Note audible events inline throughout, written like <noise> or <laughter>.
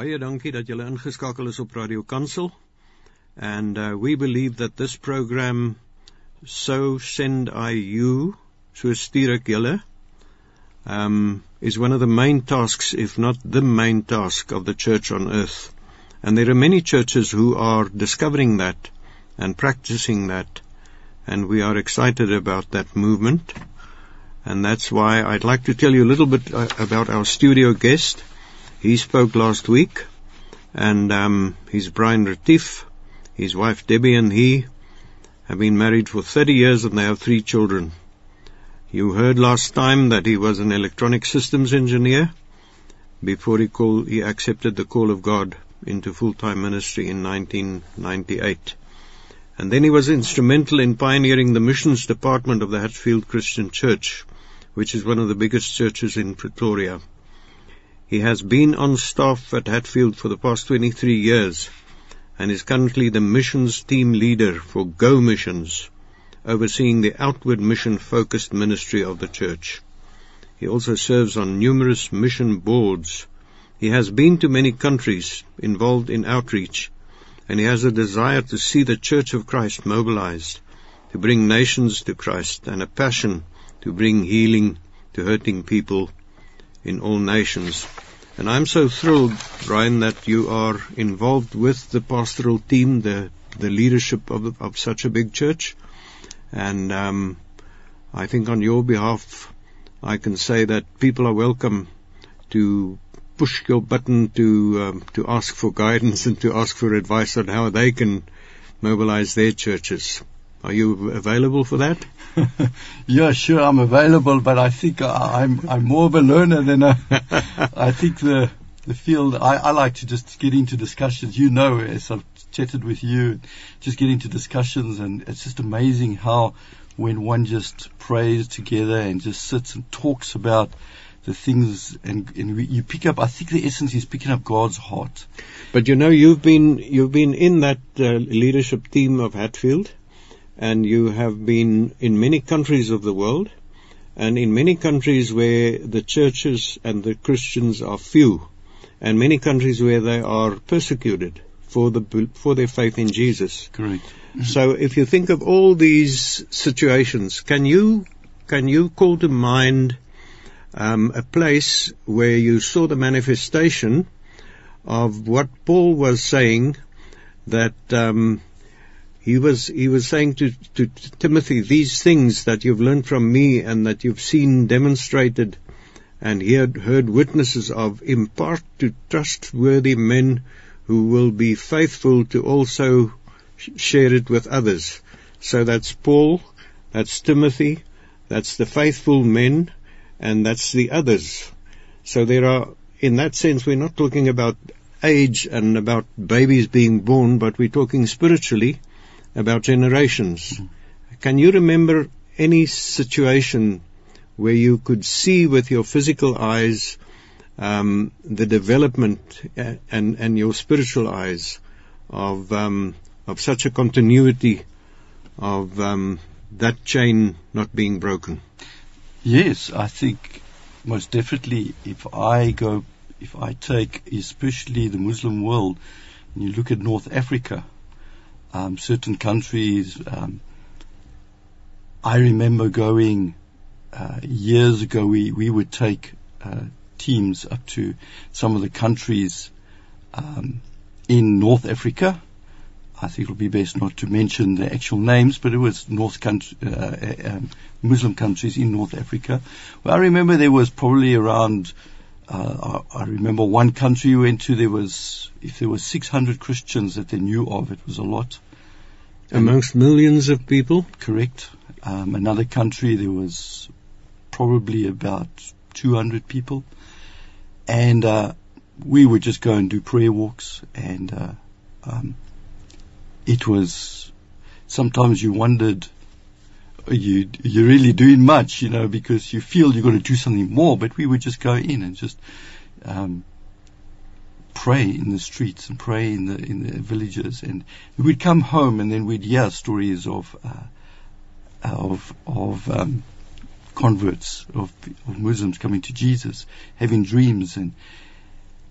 Baie dankie dat julle ingeskakel is op Radio Kansel. And uh, we believe that this program So Send I You, so stuur ek julle, um, is one of the main tasks, if not the main task of the church on earth. And there are many churches who are discovering that and practicing that. And we are excited about that movement. And that's why I'd like to tell you a little bit uh, about our studio guest. He spoke last week, and um, he's Bryan Retief. His wife Debbie and he have been married for 30 years and they have three children. You heard last time that he was an electronic systems engineer before he, called, he accepted the call of God into full-time ministry in 1998. And then he was instrumental in pioneering the missions department of the Hatfield Christian Church, which is one of the biggest churches in Pretoria. He has been on staff at Hatfield for the past 23 years and is currently the missions team leader for Go Missions, overseeing the outward mission focused ministry of the church. He also serves on numerous mission boards. He has been to many countries involved in outreach and he has a desire to see the Church of Christ mobilized to bring nations to Christ and a passion to bring healing to hurting people in all nations. And I'm so thrilled, Bryan, that you are involved with the pastoral team, the the leadership of of such a big church, and um, I think on your behalf, I can say that people are welcome to push your button to um, to ask for guidance <laughs> and to ask for advice on how they can mobilize their churches. Are you available for that? <laughs> yeah, sure, I'm available, but I think I'm I'm more of a learner than a. <laughs> I think the the field. I, I like to just get into discussions. You know, as I've chatted with you, just get into discussions, and it's just amazing how when one just prays together and just sits and talks about the things and, and we, you pick up I think the essence is picking up God's heart but you know you've been you've been in that uh, leadership team of Hatfield and you have been in many countries of the world, and in many countries where the churches and the Christians are few, and many countries where they are persecuted for the for their faith in Jesus. Correct. So, if you think of all these situations, can you can you call to mind um, a place where you saw the manifestation of what Paul was saying that um, he was he was saying to, to, Timothy, these things that you've learned from me and that you've seen demonstrated and heard, heard witnesses of, impart to trustworthy men who will be faithful to also share it with others. So that's Paul, that's Timothy, that's the faithful men, and that's the others. So there are, in that sense, we're not talking about age and about babies being born, but we're talking spiritually about generations. Can you remember any situation where you could see with your physical eyes um, the development uh, and, and your spiritual eyes of um, of such a continuity of um, that chain not being broken? Yes, I think most definitely. If I go, if I take especially the Muslim world, and you look at North Africa, um, certain countries. Um, I remember going uh, years ago. We we would take uh, teams up to some of the countries um, in North Africa. I think it'll be best not to mention the actual names, but it was North country, uh, uh um, Muslim countries in North Africa. Well, I remember there was probably around. Uh, I, I remember one country we went to. There was if there were 600 Christians that they knew of, it was a lot. Amongst millions of people? Correct. Um, another country, there was probably about 200 people. And uh, we would just go and do prayer walks. And uh, um, it was, sometimes you wondered, you, you're really doing much, you know, because you feel you've got to do something more. But we would just go in and just um, pray in the streets and pray in the in the villages, and we'd come home and then we'd hear stories of uh, of of um, converts of, of Muslims coming to Jesus, having dreams, and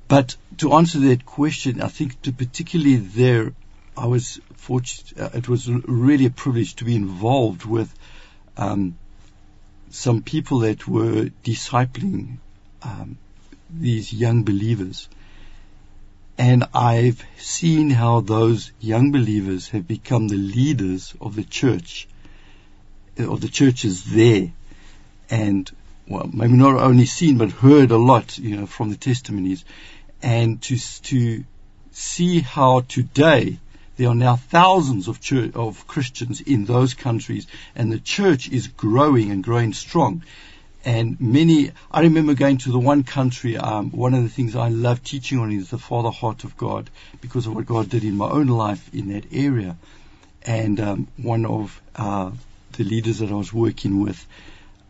but to answer that question, I think to particularly there, I was fortunate. Uh, it was really a privilege to be involved with um, some people that were discipling um, these young believers. And I've seen how those young believers have become the leaders of the church, of the churches there. And well, maybe not only seen, but heard a lot, you know, from the testimonies. And to, to see how today there are now thousands of church, of Christians in those countries, and the church is growing and growing strong. And many, I remember going to the one country. Um, one of the things I love teaching on is the Father Heart of God, because of what God did in my own life in that area. And um, one of uh, the leaders that I was working with,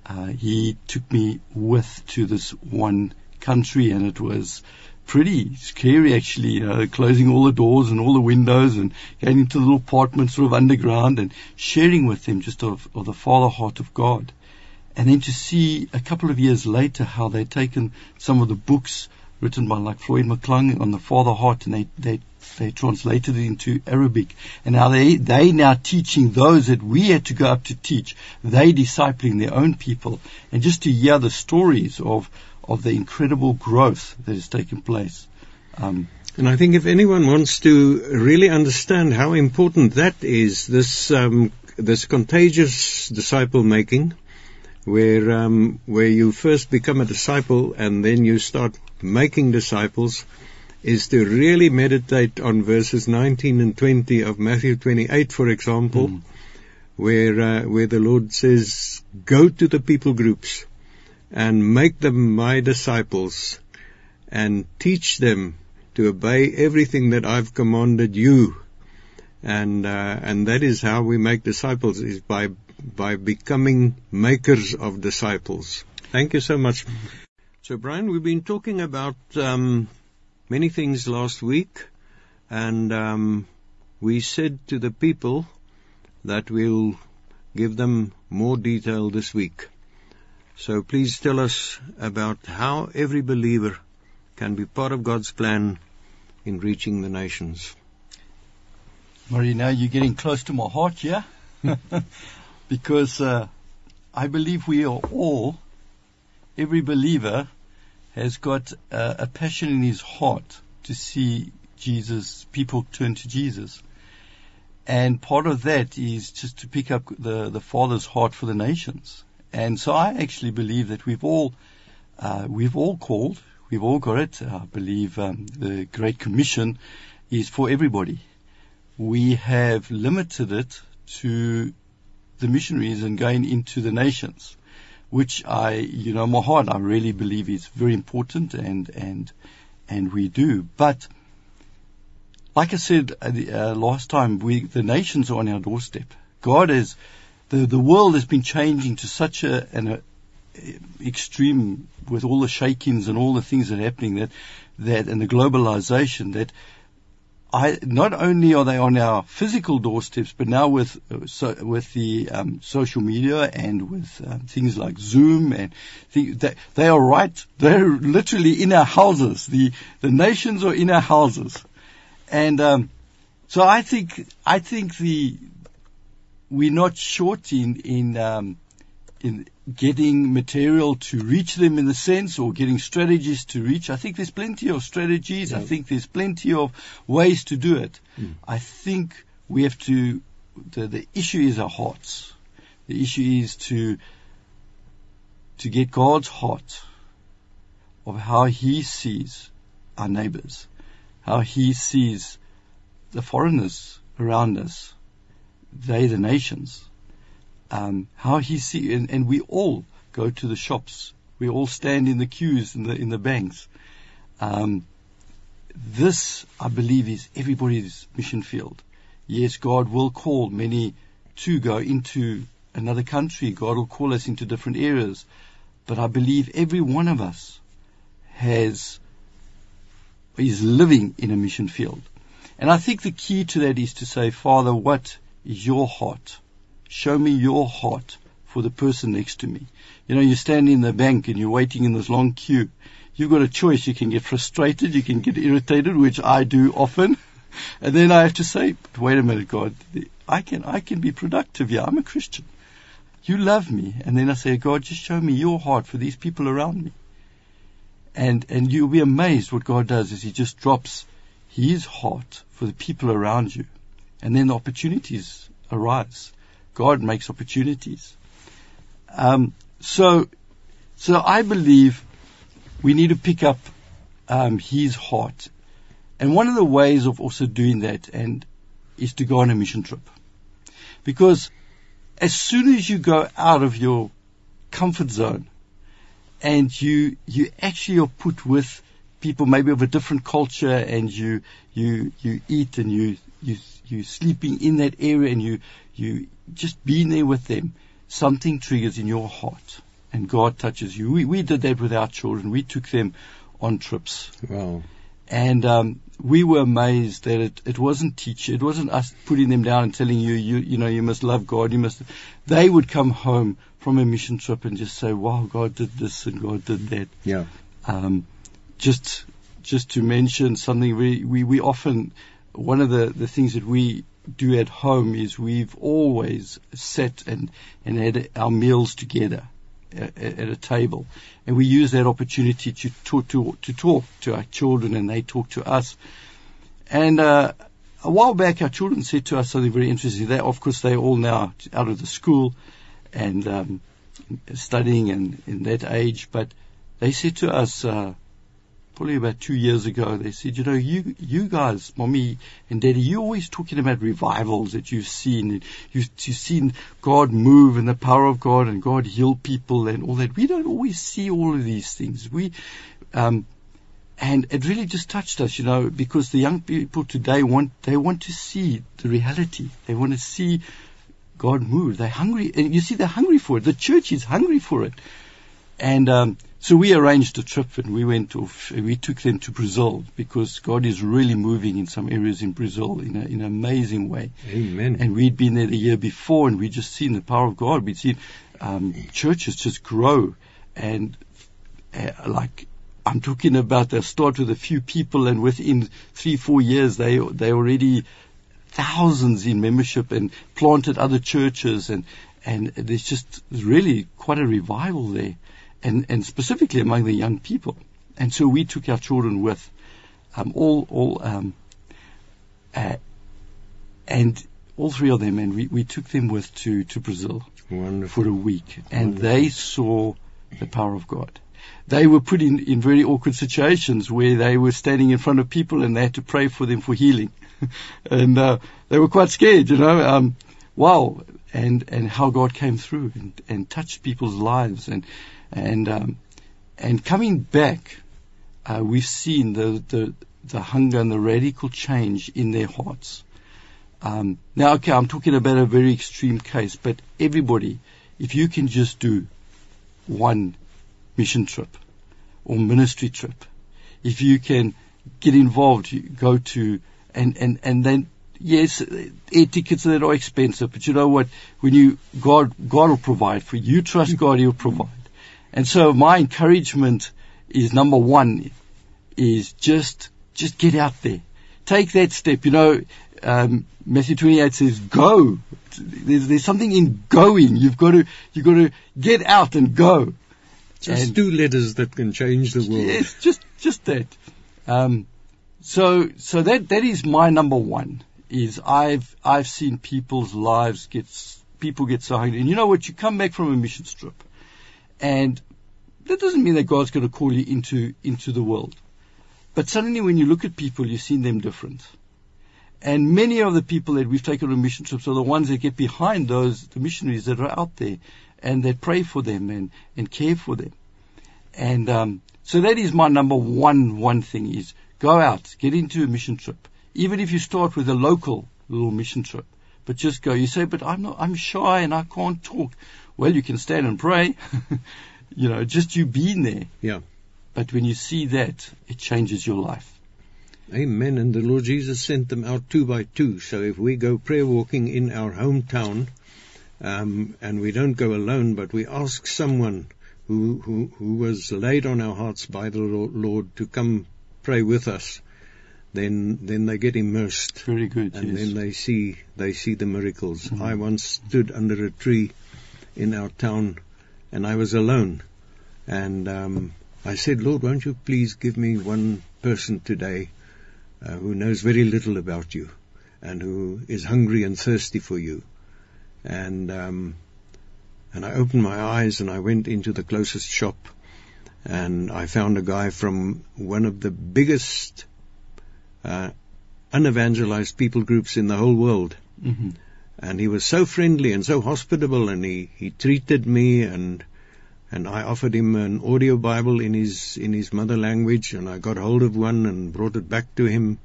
uh, he took me with to this one country, and it was pretty scary actually, you know, closing all the doors and all the windows and going into little apartments sort of underground and sharing with them just of, of the Father heart of God. And then to see a couple of years later how they'd taken some of the books written by like Floyd McClung on the Father heart and they, they, they translated it into Arabic. And now they, they now teaching those that we had to go up to teach. They discipling their own people. And just to hear the stories of, of the incredible growth that has taken place. Um, and I think if anyone wants to really understand how important that is, this um, this contagious disciple making, where um, where you first become a disciple and then you start making disciples, is to really meditate on verses 19 and 20 of Matthew 28, for example, mm. where uh, where the Lord says, "Go to the people groups." And make them my disciples and teach them to obey everything that I've commanded you. And, uh, and that is how we make disciples is by, by becoming makers of disciples. Thank you so much. So Bryan, we've been talking about, um, many things last week and, um, we said to the people that we'll give them more detail this week. So please tell us about how every believer can be part of God's plan in reaching the nations. Murray, now you're getting close to my heart, yeah? <laughs> because uh, I believe we are all, every believer has got uh, a passion in his heart to see Jesus, people turn to Jesus. And part of that is just to pick up the, the Father's heart for the nations. And so I actually believe that we've all, uh, we've all called, we've all got it. I believe um, the Great Commission is for everybody. We have limited it to the missionaries and going into the nations, which I, you know, my heart, I really believe is very important and, and, and we do. But, like I said uh, uh last time, we, the nations are on our doorstep. God has, the the world has been changing to such a, an a, extreme with all the shakings and all the things that are happening that that and the globalization that I not only are they on our physical doorsteps, but now with so, with the um, social media and with um, things like Zoom and things, they, they are right. They're literally in our houses. The the nations are in our houses, and um, so I think I think the we're not short in in um, in getting material to reach them in the sense or getting strategies to reach. I think there's plenty of strategies. Yeah. I think there's plenty of ways to do it. Mm. I think we have to. The, the issue is our hearts. The issue is to to get God's heart of how He sees our neighbors, how He sees the foreigners around us, they the nations. Um, how he see and, and, we all go to the shops. We all stand in the queues in the in the banks. Um, this, I believe, is everybody's mission field. Yes, God will call many to go into another country. God will call us into different areas. But I believe every one of us has is living in a mission field. And I think the key to that is to say, Father, what your heart. Show me your heart for the person next to me. You know, you stand in the bank and you're waiting in this long queue. You've got a choice. You can get frustrated, you can get irritated, which I do often. <laughs> And then I have to say, wait a minute, God, I can, I can be productive here. I'm a Christian. You love me. And then I say, God, just show me your heart for these people around me. And, and you'll be amazed what God does is He just drops His heart for the people around you. And then the opportunities arise. God makes opportunities. Um, so, so I believe we need to pick up um, His heart. And one of the ways of also doing that and is to go on a mission trip. Because as soon as you go out of your comfort zone and you, you actually are put with people maybe of a different culture and you, you, you eat and you, you, you sleeping in that area and you, you just being there with them, something triggers in your heart and God touches you. We, we did that with our children. We took them on trips. Wow. And um, we were amazed that it, it wasn't teaching, it wasn't us putting them down and telling you, you, you know, you must love God, you must. They would come home from a mission trip and just say, "Wow, God did this and God did that." Yeah. Um, just, just to mention something, we, we, we often, one of the, the things that we do at home is we've always sat and, and had our meals together at, at a table. And we use that opportunity to talk to, to talk to our children and they talk to us. And, uh, a while back, our children said to us something very interesting. They, of course, they're all now out of the school and um, studying and in that age. But they said to us, uh, probably about two years ago, they said, you know, you, you guys, mommy and daddy, you're always talking about revivals that you've seen. You've, you've seen God move and the power of God and God heal people and all that. We don't always see all of these things. We, um, and it really just touched us, you know, because the young people today want, they want to see the reality. They want to see God move. They're hungry, and you see, they're hungry for it. The church is hungry for it. And, um, so we arranged a trip and we went off, we took them to Brazil because God is really moving in some areas in Brazil in, a, in an amazing way. Amen. And we'd been there the year before and we'd just seen the power of God. We'd seen um, churches just grow and uh, like I'm talking about they start with a few people and within three, four years they, they already thousands in membership and planted other churches and, and there's just really quite a revival there and, and specifically among the young people. And so we took our children with um, all, all, um, uh, and all three of them, and we, we took them with to, to Brazil Wonderful. for a week, and Wonderful. they saw the power of God. They were put in, in very awkward situations where they were standing in front of people and they had to pray for them for healing. <laughs> and uh, they were quite scared, you know. Um, wow, and and how God came through and, and touched people's lives and and um, and coming back, uh, we've seen the, the the hunger and the radical change in their hearts. Um, now, okay, I'm talking about a very extreme case, but everybody, if you can just do one mission trip or ministry trip, if you can get involved, you go to and and and then yes, air tickets that are expensive, but you know what? When you God God will provide for you. You trust God, He'll provide. And so my encouragement is number one is just just get out there, take that step. You know, um, Matthew 28 says, "Go." There's, there's something in going. You've got to you've got to get out and go. Just And- two letters that can change the world. Yes, just just that. Um, so so that that is my number one. Is I've I've seen people's lives get people get so hungry, and you know what? You come back from a mission trip, and that doesn't mean that God's going to call you into into the world, but suddenly when you look at people, you see them different. And many of the people that we've taken on mission trips are the ones that get behind those the missionaries that are out there, and that pray for them and and care for them. And um, so that is my number one one thing is go out, get into a mission trip. Even if you start with a local little mission trip, but just go. You say, but I'm not, I'm shy and I can't talk. Well, you can stand and pray. <laughs> you know, just you being there. Yeah. But when you see that, it changes your life. Amen. And the Lord Jesus sent them out two by two. So if we go prayer walking in our hometown, um, and we don't go alone, but we ask someone who, who, who was laid on our hearts by the Lord to come pray with us, then then they get immersed. Very good. And yes. then they see they see the miracles. Mhm. I once stood under a tree in our town, and I was alone, and um, I said, Lord, won't you please give me one person today uh, who knows very little about you, and who is hungry and thirsty for you, and um, and I opened my eyes and I went into the closest shop and I found a guy from one of the biggest uh, unevangelized people groups in the whole world. Mhm. And he was so friendly and so hospitable and he, he treated me and and I offered him an audio Bible in his in his mother language and I got hold of one and brought it back to him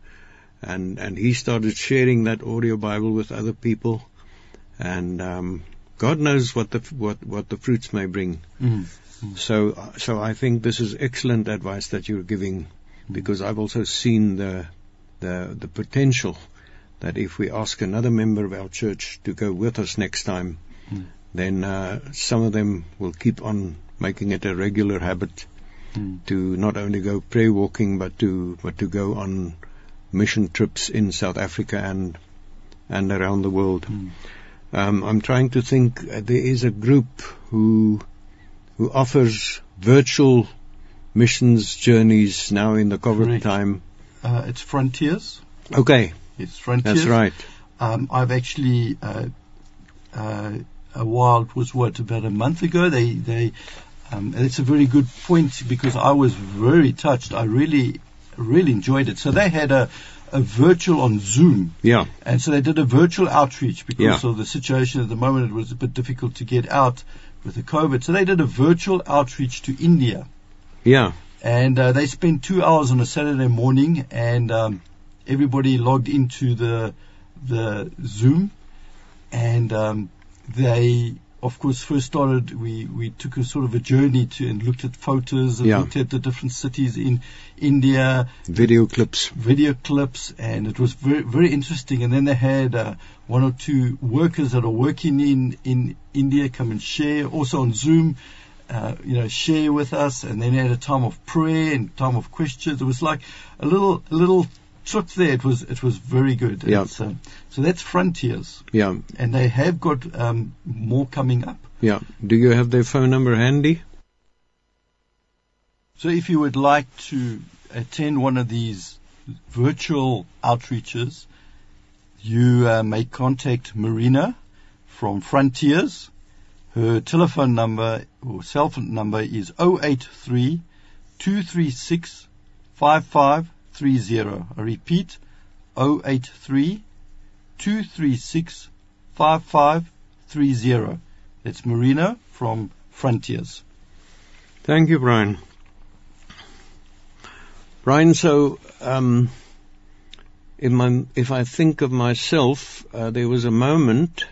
and and he started sharing that audio Bible with other people and um, God knows what the what what the fruits may bring. Mhm. So so I think this is excellent advice that you're giving because I've also seen the the the potential that if we ask another member of our church to go with us next time, Mm. then uh, some of them will keep on making it a regular habit Mm. to not only go prayer walking but to but to go on mission trips in South Africa and and around the world. Mm. Um, I'm trying to think. Uh, there is a group who who offers virtual missions journeys now in the COVID Correct. time. Uh, it's Frontiers. Okay, It's Frontiers. that's right. Um, I've actually, uh, uh, a while, it was what, about a month ago, they, they, um, and it's a very good point because I was very touched. I really, really enjoyed it. So they had a, a virtual on Zoom. Yeah, And so they did a virtual outreach because Yeah. of the situation at the moment. It was a bit difficult to get out with the COVID. So they did a virtual outreach to India. yeah, And uh, they spent two hours on a Saturday morning, and um, everybody logged into the the Zoom, and um, they, of course, first started. We we took a sort of a journey to and looked at photos and Yeah. looked at the different cities in India, video clips. video clips, and it was very very interesting. And then they had uh, one or two workers that are working in in India come and share, also on Zoom, uh, you know, share with us. And then they had a time of prayer and time of questions. It was like a little a little trip there. It was it was very good. Yeah. It's, um, so that's Frontiers, Yeah, and they have got um, more coming up. yeah. Do you have their phone number handy? So if you would like to attend one of these virtual outreaches, you uh, may contact Marina from Frontiers. Her telephone number or cell phone number is 083 236 5530. I repeat, 083 236 5530. That's Marina from Frontiers. Thank you, Bryan. Bryan, so um, my, if I think of myself, uh, there was a moment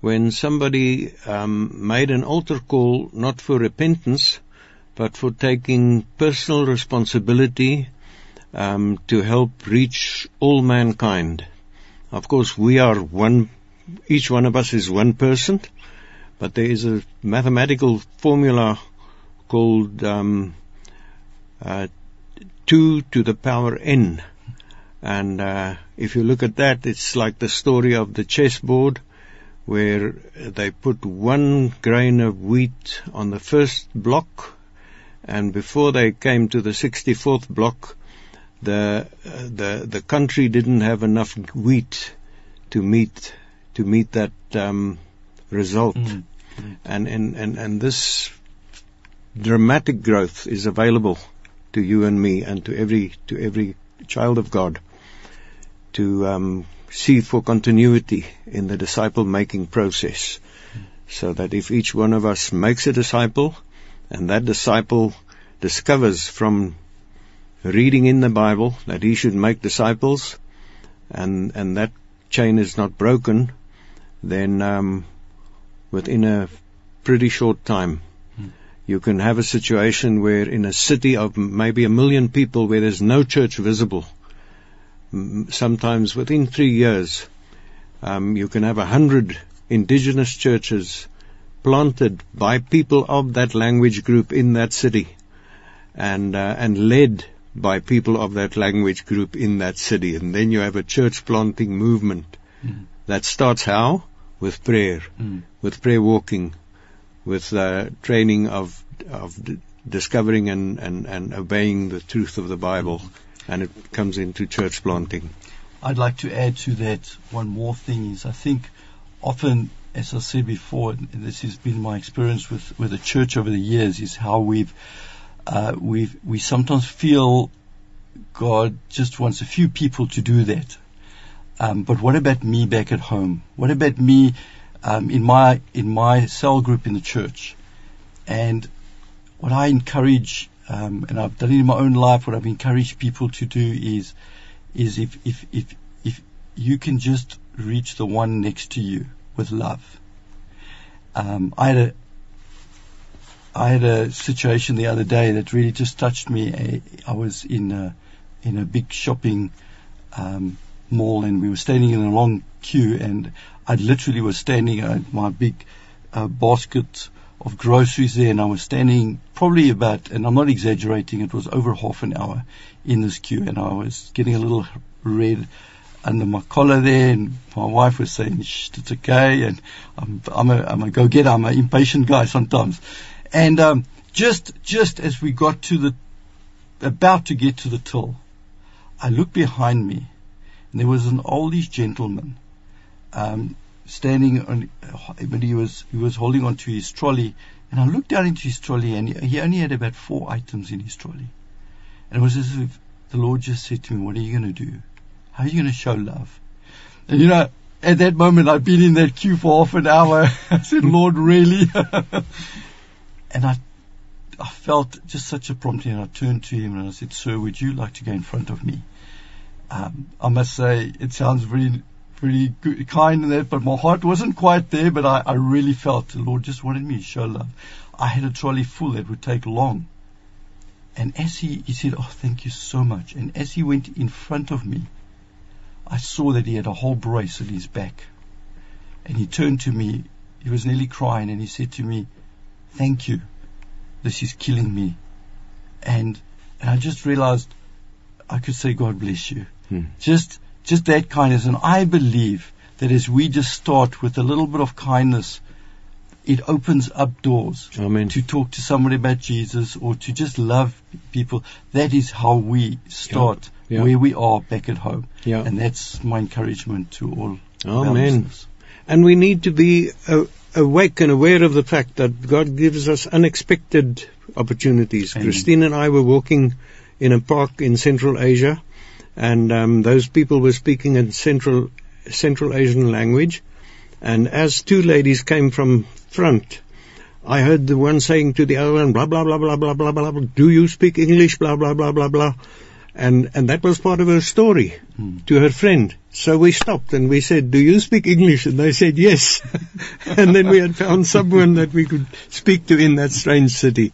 when somebody um, made an altar call not for repentance, but for taking personal responsibility um, to help reach all mankind. Of course, we are one, each one of us is one person, but there is a mathematical formula called um, uh, 2 to the power n. And uh, if you look at that, it's like the story of the chessboard where they put one grain of wheat on the first block and before they came to the 64th block, the uh, the the country didn't have enough wheat to meet to meet that um, result, Mm. and, and and and this dramatic growth is available to you and me and to every to every child of God to um, see for continuity in the disciple making process, so that if each one of us makes a disciple and that disciple discovers from reading in the Bible that he should make disciples, and and that chain is not broken, then um, within a pretty short time, you can have a situation where in a city of maybe a million people where there's no church visible, sometimes within three years, um, you can have a hundred indigenous churches planted by people of that language group in that city and uh, and led by people of that language group in that city. And then you have a church planting movement Mm. that starts how? With prayer. Mm. with prayer walking. With uh, training of of d- discovering and, and, and obeying the truth of the Bible. And it comes into church planting. I'd like to add to that one more thing is I think often, as I said before, and this has been my experience with, with the church over the years, is how we've, uh, we've, we sometimes feel God just wants a few people to do that. Um, but what about me back at home? What about me um, in my in my cell group in the church? And what I encourage, um, and I've done it in my own life, what I've encouraged people to do is is if, if, if, if you can just reach the one next to you with love. Um, I had a, I had a situation the other day that really just touched me. I, was in a, in a big shopping, um, mall and we were standing in a long queue and I literally was standing at my big, uh, basket of groceries there and I was standing probably about, and I'm not exaggerating, it was over half an hour in this queue and I was getting a little red under my collar there and my wife was saying, Shh, it's okay and I'm, I'm a, I'm a go-getter, I'm an impatient guy sometimes. And, um, just, just as we got to the, about to get to the till, I looked behind me and there was an oldish gentleman, um, standing on, but he was, he was holding onto his trolley and I looked down into his trolley and he, only had about four items in his trolley. And it was as if the Lord just said to me, what are you going to do? How are you going to show love? And you know, at that moment I'd been in that queue for half an hour. <laughs> I said, Lord, really? <laughs> and I, I felt just such a prompting and I turned to him and I said, sir, would you like to go in front of me? Um, I must say it sounds very, very good, kind in that, but my heart wasn't quite there, but I, I really felt the Lord just wanted me to show love. I had a trolley full that would take long. And as he, he said, oh, thank you so much. And as he went in front of me, I saw that he had a whole brace on his back. And he turned to me, he was nearly crying, and he said to me, thank you. This is killing me. And, and I just realized I could say, God bless you. Hmm. Just, just that kindness. And I believe that as we just start with a little bit of kindness, it opens up doors Amen. to talk to somebody about Jesus or to just love people. That is how we start Yeah. where we are back at home. Yeah. And that's my encouragement to all Amen. And we need to be uh, awake and aware of the fact that God gives us unexpected opportunities. Amen. Christine and I were walking in a park in Central Asia, and um, those people were speaking in Central Central Asian language. And as two ladies came from front, I heard the one saying to the other one, blah blah blah blah blah blah blah. blah Do you speak English? Blah blah blah blah blah. And and that was part of her story Hmm. to her friend. So we stopped and we said, "Do you speak English?" And they said, "Yes." <laughs> and then we had found someone that we could speak to in that strange city.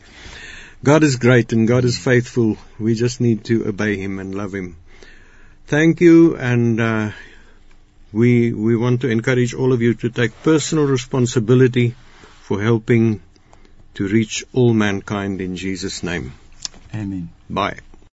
God is great and God is faithful. We just need to obey Him and love Him. Thank you, and uh, we we want to encourage all of you to take personal responsibility for helping to reach all mankind in Jesus' name. Amen. Bye.